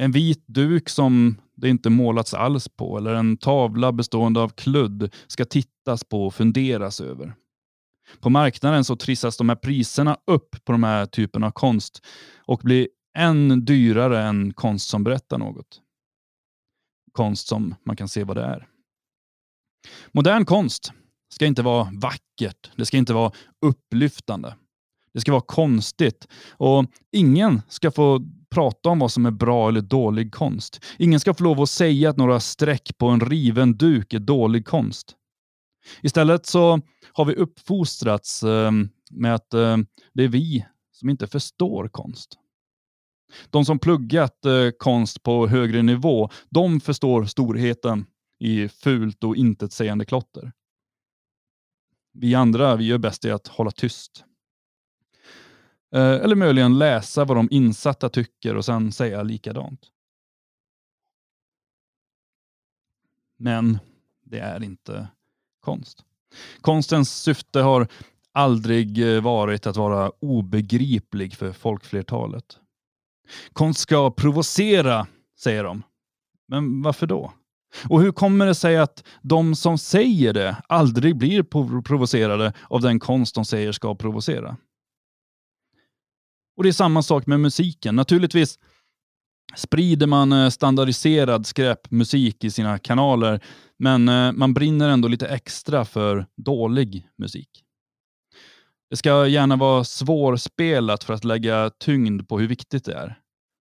En vit duk som det inte målats alls på eller en tavla bestående av kludd ska tittas på och funderas över. På marknaden så trissas de här priserna upp på de här typerna av konst och blir än dyrare än konst som berättar något. Konst som man kan se vad det är. Modern konst ska inte vara vackert. Det ska inte vara upplyftande. Det ska vara konstigt och ingen ska få prata om vad som är bra eller dålig konst. Ingen ska få lov att säga att några streck på en riven duk är dålig konst. Istället så har vi uppfostrats eh, med att eh, det är vi som inte förstår konst. De som pluggat eh, konst på högre nivå, de förstår storheten i fult och intetsägande klotter. Vi andra vi gör bäst i att hålla tyst. Eh, eller möjligen läsa vad de insatta tycker och sen säga likadant. Men det är inte konst. Konstens syfte har aldrig eh, varit att vara obegriplig för folkflertalet. Konst ska provocera, säger de. Men varför då? Och hur kommer det sig att de som säger det aldrig blir provocerade av den konst de säger ska provocera? Och Det är samma sak med musiken. Naturligtvis sprider man eh, standardiserad skräpmusik i sina kanaler, men eh, man brinner ändå lite extra för dålig musik. Det ska gärna vara svårspelat för att lägga tyngd på hur viktigt det är.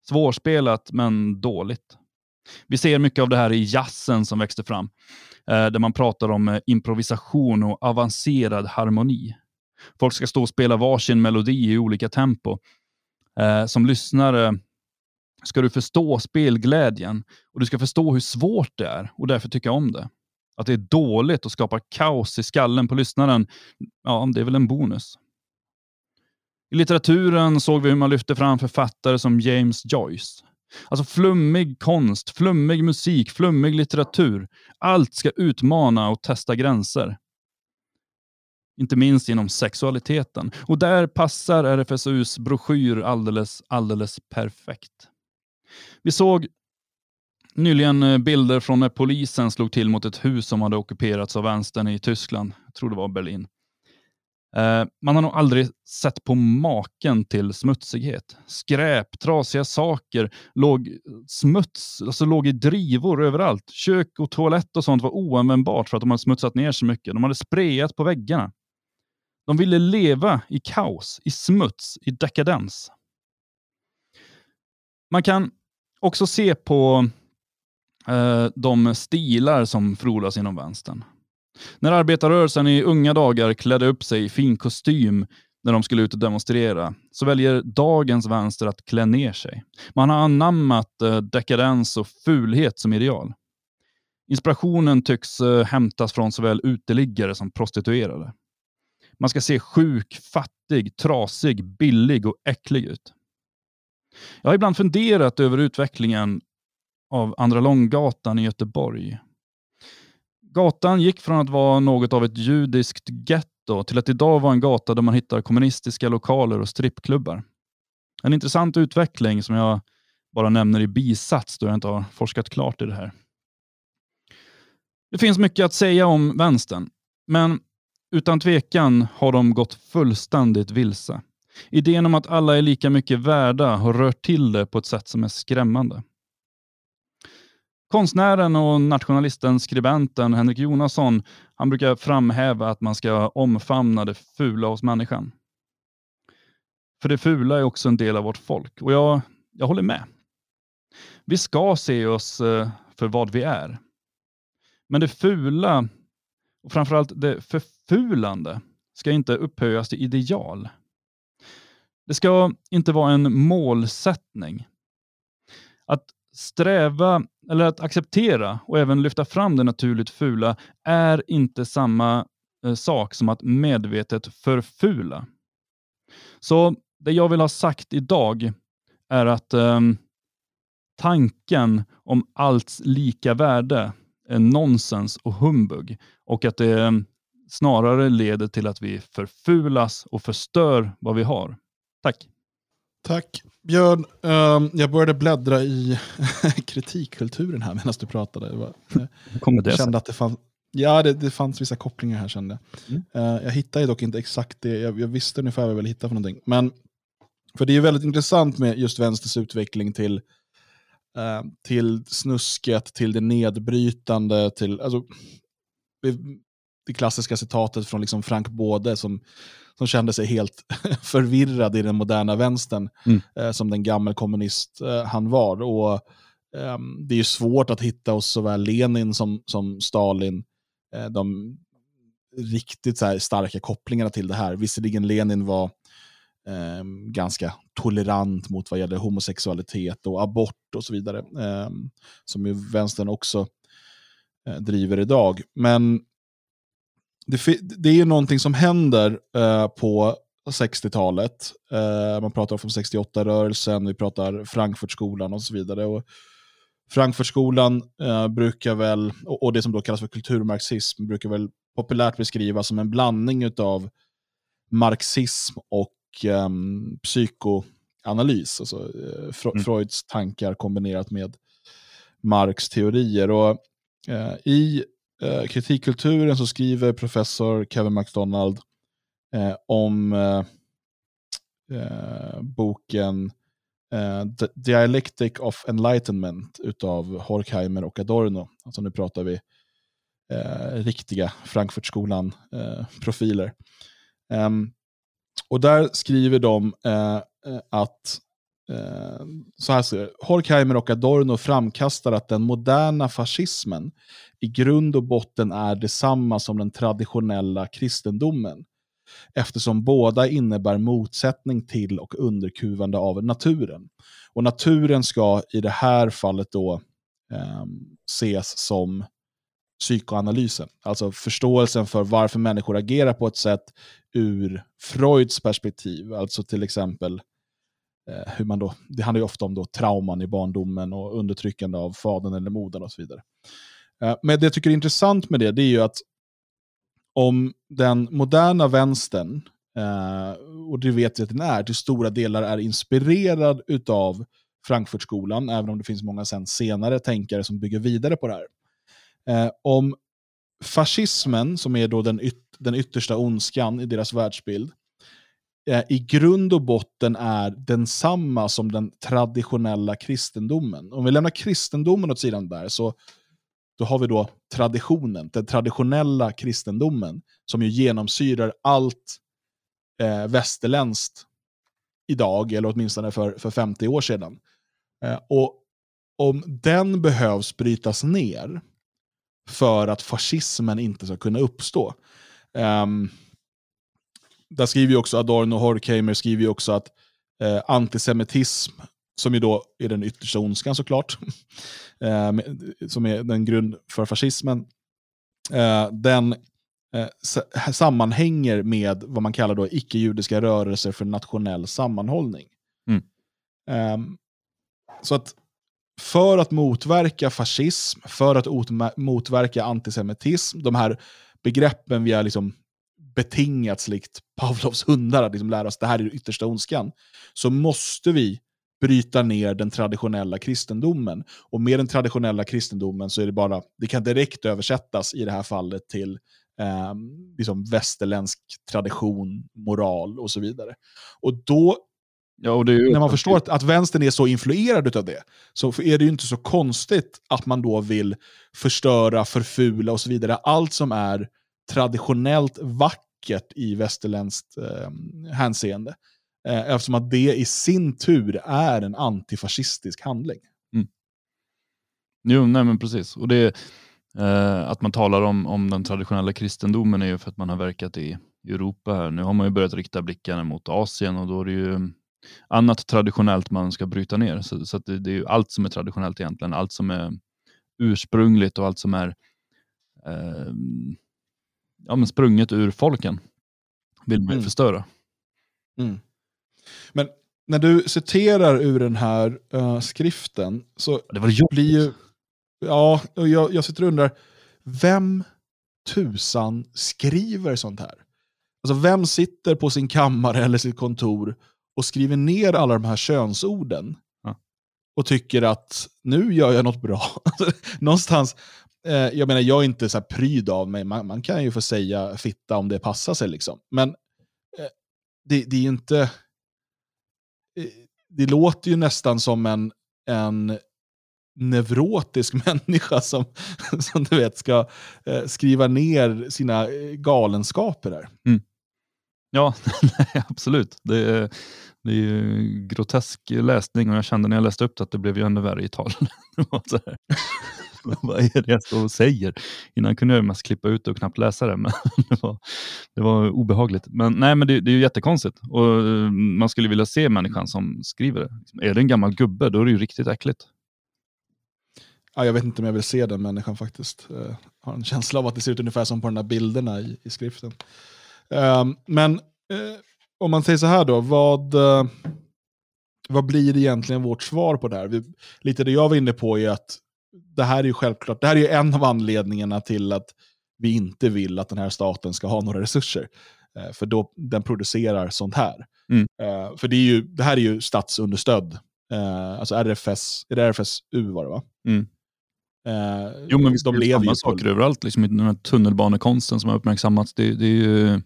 Svårspelat, men dåligt. Vi ser mycket av det här i jazzen som växte fram, eh, där man pratar om improvisation och avancerad harmoni. Folk ska stå och spela varsin melodi i olika tempo. Eh, som lyssnare ska du förstå spelglädjen och du ska förstå hur svårt det är och därför tycka om det. Att det är dåligt och skapar kaos i skallen på lyssnaren, ja, det är väl en bonus. I litteraturen såg vi hur man lyfte fram författare som James Joyce. Alltså flummig konst, flummig musik, flummig litteratur. Allt ska utmana och testa gränser. Inte minst inom sexualiteten. Och där passar RFSUs broschyr alldeles, alldeles perfekt. Vi såg nyligen eh, bilder från när polisen slog till mot ett hus som hade ockuperats av vänstern i Tyskland. Jag tror det var Berlin. Eh, man har nog aldrig sett på maken till smutsighet. Skräp, trasiga saker, låg smuts, alltså låg i drivor överallt. Kök och toalett och sånt var oanvändbart för att de hade smutsat ner så mycket. De hade sprayat på väggarna. De ville leva i kaos, i smuts, i dekadens. Man kan också se på eh, de stilar som frodas inom vänstern. När arbetarrörelsen i unga dagar klädde upp sig i fin kostym när de skulle ut och demonstrera, så väljer dagens vänster att klä ner sig. Man har anammat eh, dekadens och fulhet som ideal. Inspirationen tycks eh, hämtas från såväl uteliggare som prostituerade. Man ska se sjuk, fattig, trasig, billig och äcklig ut. Jag har ibland funderat över utvecklingen av Andra Långgatan i Göteborg. Gatan gick från att vara något av ett judiskt getto till att idag vara en gata där man hittar kommunistiska lokaler och strippklubbar. En intressant utveckling som jag bara nämner i bisats då jag inte har forskat klart i det här. Det finns mycket att säga om vänstern, men utan tvekan har de gått fullständigt vilse. Idén om att alla är lika mycket värda har rört till det på ett sätt som är skrämmande. Konstnären och nationalisten, skribenten Henrik Jonasson, han brukar framhäva att man ska omfamna det fula hos människan. För det fula är också en del av vårt folk och jag, jag håller med. Vi ska se oss eh, för vad vi är. Men det fula, och framförallt det förfulande, ska inte upphöjas till ideal. Det ska inte vara en målsättning. Att sträva eller att acceptera och även lyfta fram det naturligt fula är inte samma eh, sak som att medvetet förfula. Så det jag vill ha sagt idag är att eh, tanken om allts lika värde nonsens och humbug och att det ehm, snarare leder till att vi förfulas och förstör vad vi har. Tack. Tack. Björn, um, jag började bläddra i kritikkulturen här medan du pratade. Jag, Kommer det kände att det fanns, ja, det, det fanns vissa kopplingar här kände jag. Mm. Jag hittade dock inte exakt det, jag, jag visste ungefär vad jag ville hitta för någonting. Men, för det är väldigt intressant med just vänsters utveckling till, uh, till snusket, till det nedbrytande, till alltså, det, det klassiska citatet från liksom Frank Både som som kände sig helt förvirrad i den moderna vänstern, mm. eh, som den gammelkommunist eh, han var. Och, eh, det är svårt att hitta hos såväl Lenin som, som Stalin eh, de riktigt så starka kopplingarna till det här. Visserligen Lenin var eh, ganska tolerant mot vad gäller homosexualitet och abort och så vidare, Eh, som ju vänstern också eh, driver idag. Men det, det är ju någonting som händer eh, på 60-talet. Eh, man pratar om 68-rörelsen, vi pratar Frankfurtskolan och så vidare. Och Frankfurtskolan eh, brukar väl, och, och, det som då kallas för kulturmarxism, brukar väl populärt beskrivas som en blandning av marxism och eh, psykoanalys. Alltså eh, Fre mm. Freuds tankar kombinerat med Marx teorier. Och, eh, I eh, kritikkulturen så skriver professor Kevin MacDonald om boken The Dialectic of Enlightenment utav Horkheimer och Adorno. Alltså nu pratar vi riktiga Frankfurtskolan-profiler. Um, och där skriver de eh, eh, att eh, så här ser det. Horkheimer och Adorno framkastar att den moderna fascismen i grund och botten är detsamma som den traditionella kristendomen eftersom båda innebär motsättning till och underkuvande av naturen. Och naturen ska i det här fallet då eh, ses som psykoanalysen. Alltså förståelsen för varför människor agerar på ett sätt ur Freuds perspektiv. Alltså till exempel eh, hur man då, det handlar ju ofta om då trauman i barndomen och undertryckande av fadern eller modern och så vidare. Eh, men det jag tycker är intressant med det, det är ju att om den moderna vänstern, eh, och det vet jag att den är, till stora delar är inspirerad utav Frankfurtskolan, även om det finns många sen senare tänkare som bygger vidare på det här. Eh, om fascismen, som är då den, yt den yttersta ondskan i deras världsbild, eh, i grund och botten är densamma som den traditionella kristendomen. Om vi lämnar kristendomen åt sidan där, så då har vi då traditionen, den traditionella kristendomen, som ju genomsyrar allt eh, västerländskt idag, eller åtminstone för, för 50 år sedan. Eh, och om den behövs brytas ner för att fascismen inte ska kunna uppstå. Um, där skriver ju också Adorno och Horkheimer skriver ju också att eh, antisemitism, som ju då är den yttersta ondskan såklart, eh, som är den grund för fascismen, eh, den eh, sammanhänger med vad man kallar då icke-judiska rörelser för nationell sammanhållning. Mm. Um, så att för att motverka fascism, för att motverka antisemitism, de här begreppen vi har liksom betingats likt Pavlovs hundar att liksom lära oss det här är den yttersta ondskan, så måste vi bryta ner den traditionella kristendomen. Och med den traditionella kristendomen så är det bara, det kan direkt översättas i det här fallet till eh, liksom västerländsk tradition, moral och så vidare. Och då Ja, när man förstår att, att vänstern är så influerad av det, så är det ju inte så konstigt att man då vill förstöra, förfula och så vidare. Allt som är traditionellt vackert i västerländskt eh, hänseende. Eh, eftersom att det i sin tur är en antifascistisk handling. Mm. Jo, nej men precis. Och det, eh, att man talar om, om den traditionella kristendomen är ju för att man har verkat i Europa här. Nu har man ju börjat rikta blickarna mot Asien och då är det ju annat traditionellt man ska bryta ner. Så, så det, det, är ju allt som är traditionellt egentligen. Allt som är ursprungligt och allt som är eh, ja, men sprunget ur folken vill man ju mm. förstöra. Mm. Men när du citerar ur den här uh, skriften så det var blir ju... Ja, och jag, jag sitter och undrar, vem tusan skriver sånt här? Alltså vem sitter på sin kammare eller sitt kontor och skriver ner alla de här könsorden ja. och tycker att nu gör jag något bra. Någonstans, eh, jag menar jag är inte så pryd av mig, man, man, kan ju få säga fitta om det passar sig. liksom. Men eh, det, det, är ju inte... Eh, det låter ju nästan som en, en neurotisk människa som, som du vet ska eh, skriva ner sina eh, galenskaper där. Mm. Ja, absolut. Det det är ju grotesk läsning och jag kände när jag läste upp det att det blev ju ännu värre i tal. Vad är det jag står och säger? Innan kunde jag mest klippa ut det och knappt läsa det, men det var, det var obehagligt. Men nej, men det, det är ju jättekonstigt och eh, man skulle vilja se människan som skriver det. Liksom, är det en gammal gubbe, då är det ju riktigt äckligt. Ja, jag vet inte om jag vill se den människan faktiskt. Jag har en känsla av att det ser ut ungefär som på de där bilderna i, i skriften. Um, men uh, om man säger så här då, vad, uh, vad blir egentligen vårt svar på det här? Vi, lite det jag var inne på är att det här är ju självklart, det här är en av anledningarna till att vi inte vill att den här staten ska ha några resurser. Uh, för då den producerar sånt här. Mm. för det, är ju, det här är ju statsunderstödd. alltså RFS, är det RFSU var det va? Mm. Eh, jo, men visst, de lever samma saker överallt. Liksom, den här tunnelbanekonsten som har uppmärksammats, det, det är ju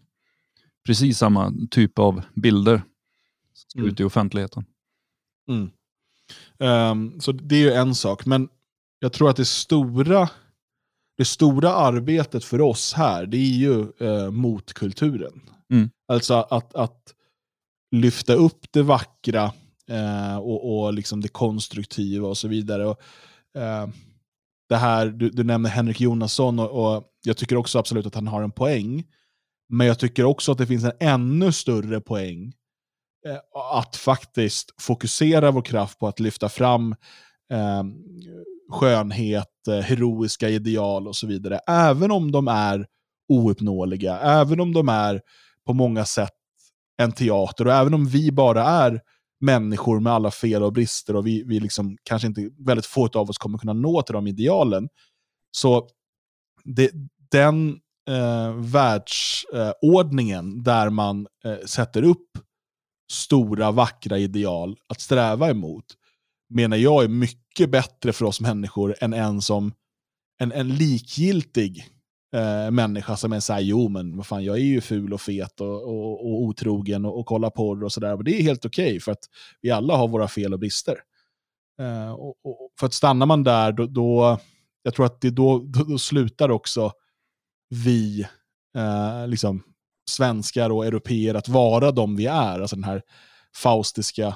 precis samma typ av bilder som mm. ut i offentligheten. Mm. Um, så det är ju en sak, men jag tror att det stora, det stora arbetet för oss här, det är ju uh, motkulturen. Mm. Alltså att, att lyfta upp det vackra, eh, och, och liksom det konstruktiva och så vidare. Och, eh, det här, du, du nämner Henrik Jonasson och, och, jag tycker också absolut att han har en poäng. Men jag tycker också att det finns en ännu större poäng eh, att faktiskt fokusera vår kraft på att lyfta fram eh, skönhet, eh, heroiska ideal och så vidare. Även om de är ouppnåeliga, även om de är på många sätt en teater och även om vi bara är människor med alla fel och brister och vi, vi liksom, kanske inte, väldigt få av oss kommer kunna nå till de idealen. Så det, den eh, världsordningen eh, där man eh, sätter upp stora vackra ideal att sträva emot, menar jag är mycket bättre för oss människor än en som en, en likgiltig eh, människa som är såhär, jo men vad fan, jag är ju ful och fet och, och, och otrogen och, och kollar porr och sådär. Det är helt okej okay för att vi alla har våra fel och brister. Eh, och, och, för att stannar man där, då, då jag tror att det då, då, då slutar också vi, eh, liksom, svenskar och europeer att vara de vi är. Alltså den här faustiska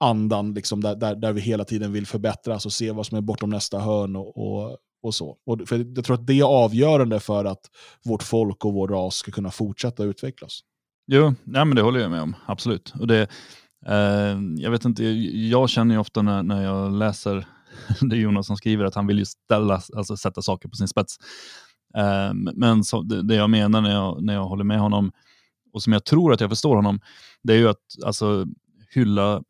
andan, liksom, där, där, där vi hela tiden vill förbättras och se vad som är bortom nästa hörn och, och, och så. Och för jag tror att det är avgörande för att vårt folk och vår ras ska kunna fortsätta utvecklas. Jo, ja, men det håller jag med om. Absolut. Och det, eh, jag vet inte, jag känner ju ofta när, när jag läser det Jonas som skriver att han vill ju ställa, alltså sätta saker på sin spets. Ehm, men så, det, det, jag menar när jag, när jag håller med honom och som jag tror att jag förstår honom, det är ju att alltså, hylla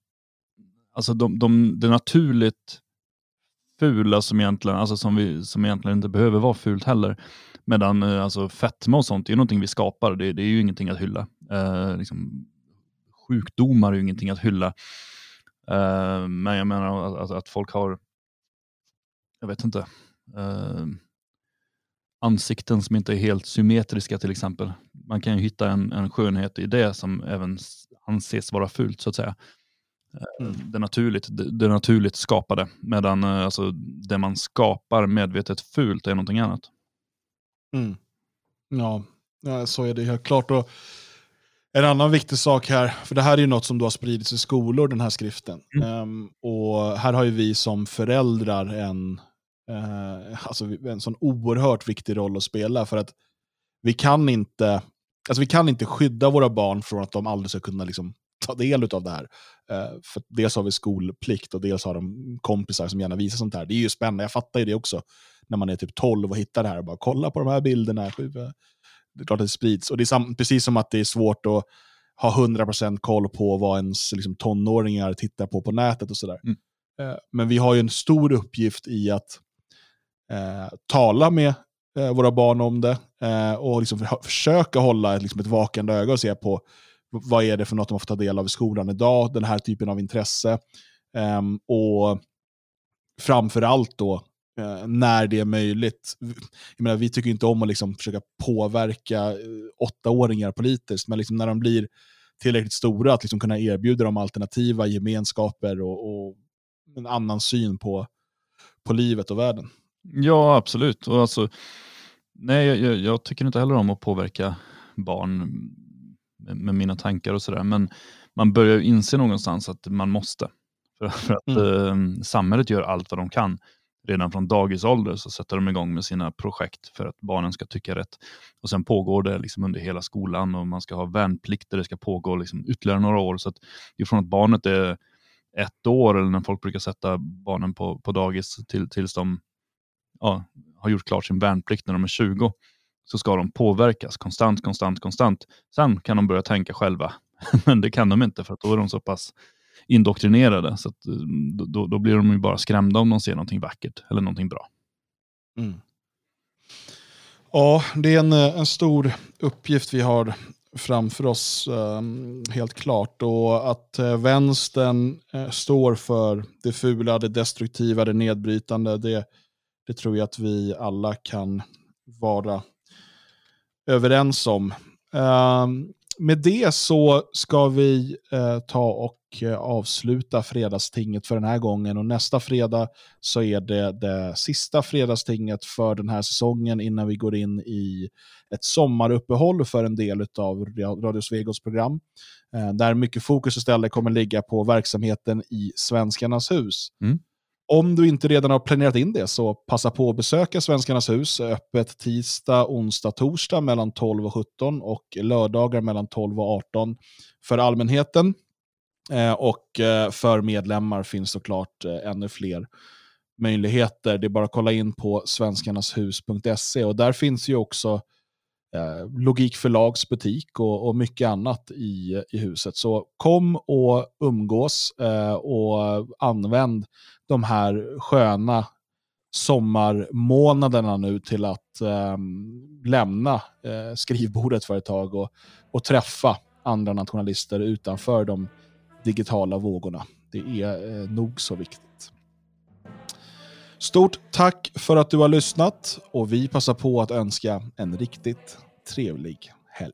alltså de, de, det naturligt fula som egentligen, alltså som, vi, som egentligen inte behöver vara fult heller. Medan eh, alltså, fetma och sånt är ju någonting vi skapar, det, det är ju ingenting att hylla. Eh, liksom, sjukdomar är ju ingenting att hylla. Eh, men jag menar att, att, folk har, jag vet inte, eh, ansikten som inte är helt symmetriska till exempel. Man kan ju hitta en, en skönhet i det som även anses vara fult så att säga. Mm. Det, naturligt, det, det naturligt skapade. Medan eh, alltså, det man skapar medvetet fult är någonting annat. Mm. Ja, ja, så är det helt klart. Och en annan viktig sak här, för det här är ju något som då har spridits i skolor, den här skriften. Mm. Um, och här har ju vi som föräldrar en, uh, alltså en sån oerhört viktig roll att spela. För att vi kan inte, alltså vi kan inte skydda våra barn från att de aldrig ska kunna liksom ta del av det här. Uh, för dels har vi skolplikt och dels har de kompisar som gärna visar sånt här. Det är ju spännande, jag fattar ju det också. När man är typ 12 och hittar det här och bara kolla på de här bilderna. Det är klart att det sprids. Och det är precis som att det är svårt att ha 100% koll på vad ens liksom, tonåringar tittar på på nätet och sådär. Mm. Uh, men vi har ju en stor uppgift i att Eh, tala med eh, våra barn om det eh, och liksom för, försöka hålla ett, liksom ett vakande öga och se på vad är det för något de får ta del av i skolan idag, den här typen av intresse. Um, och framförallt då, när det är möjligt. Jag menar, vi tycker inte om att liksom försöka påverka åttaåringar politiskt, men liksom när de blir tillräckligt stora att liksom kunna erbjuda dem alternativa gemenskaper och, och en annan syn på, på livet och världen. Ja, absolut. Och alltså, nej, jag, jag tycker inte heller om att påverka barn med mina tankar och sådär. Men man börjar inse någonstans att man måste. För, för att mm. eh, samhället gör allt vad de kan. Redan från dagisålder så sätter de igång med sina projekt för att barnen ska tycka rätt. Och Sen pågår det liksom under hela skolan och man ska ha värnplikter. Det ska pågå liksom ytterligare några år. Så att från att barnet är ett år eller när folk brukar sätta barnen på, på dagis till, tills de ja, har gjort klart sin värnplikt när de är 20 så ska de påverkas konstant, konstant, konstant. Sen kan de börja tänka själva, men det kan de inte för att då är de så pass indoktrinerade så att, eh, då, då blir de ju bara skrämda om de ser någonting vackert eller någonting bra. Mm. Ja, det är en, eh, en stor uppgift vi har framför oss, ehm, helt klart. Och att eh, vänstern står för det fula, det destruktiva, det nedbrytande, det, det tror jag att vi alla kan vara överens om. Ehm, med det så ska vi eh, ta och eh, avsluta fredagstinget för den här gången. Och nästa fredag så är det det sista fredagstinget för den här säsongen innan vi går in i ett sommaruppehåll för en del av Radio Svegos program. Eh, där mycket fokus istället kommer ligga på verksamheten i Svenskarnas hus. Mm. Om du inte redan har planerat in det så passa på att besöka Svenskarnas hus. Öppet tisdag, onsdag, torsdag mellan 12 och 17 och lördagar mellan 12 och 18 för allmänheten. Eh, och eh, för medlemmar finns såklart eh, ännu fler möjligheter. Det är bara att kolla in på svenskarnashus.se och där finns ju också eh, Logik butik och, och, mycket annat i, i huset. Så kom och umgås eh, och använd de här sköna sommarmånaderna nu till att eh, lämna eh, skrivbordet för ett tag och, och träffa andra nationalister utanför de digitala vågorna. Det är eh, nog så viktigt. Stort tack för att du har lyssnat och vi passar på att önska en riktigt trevlig helg.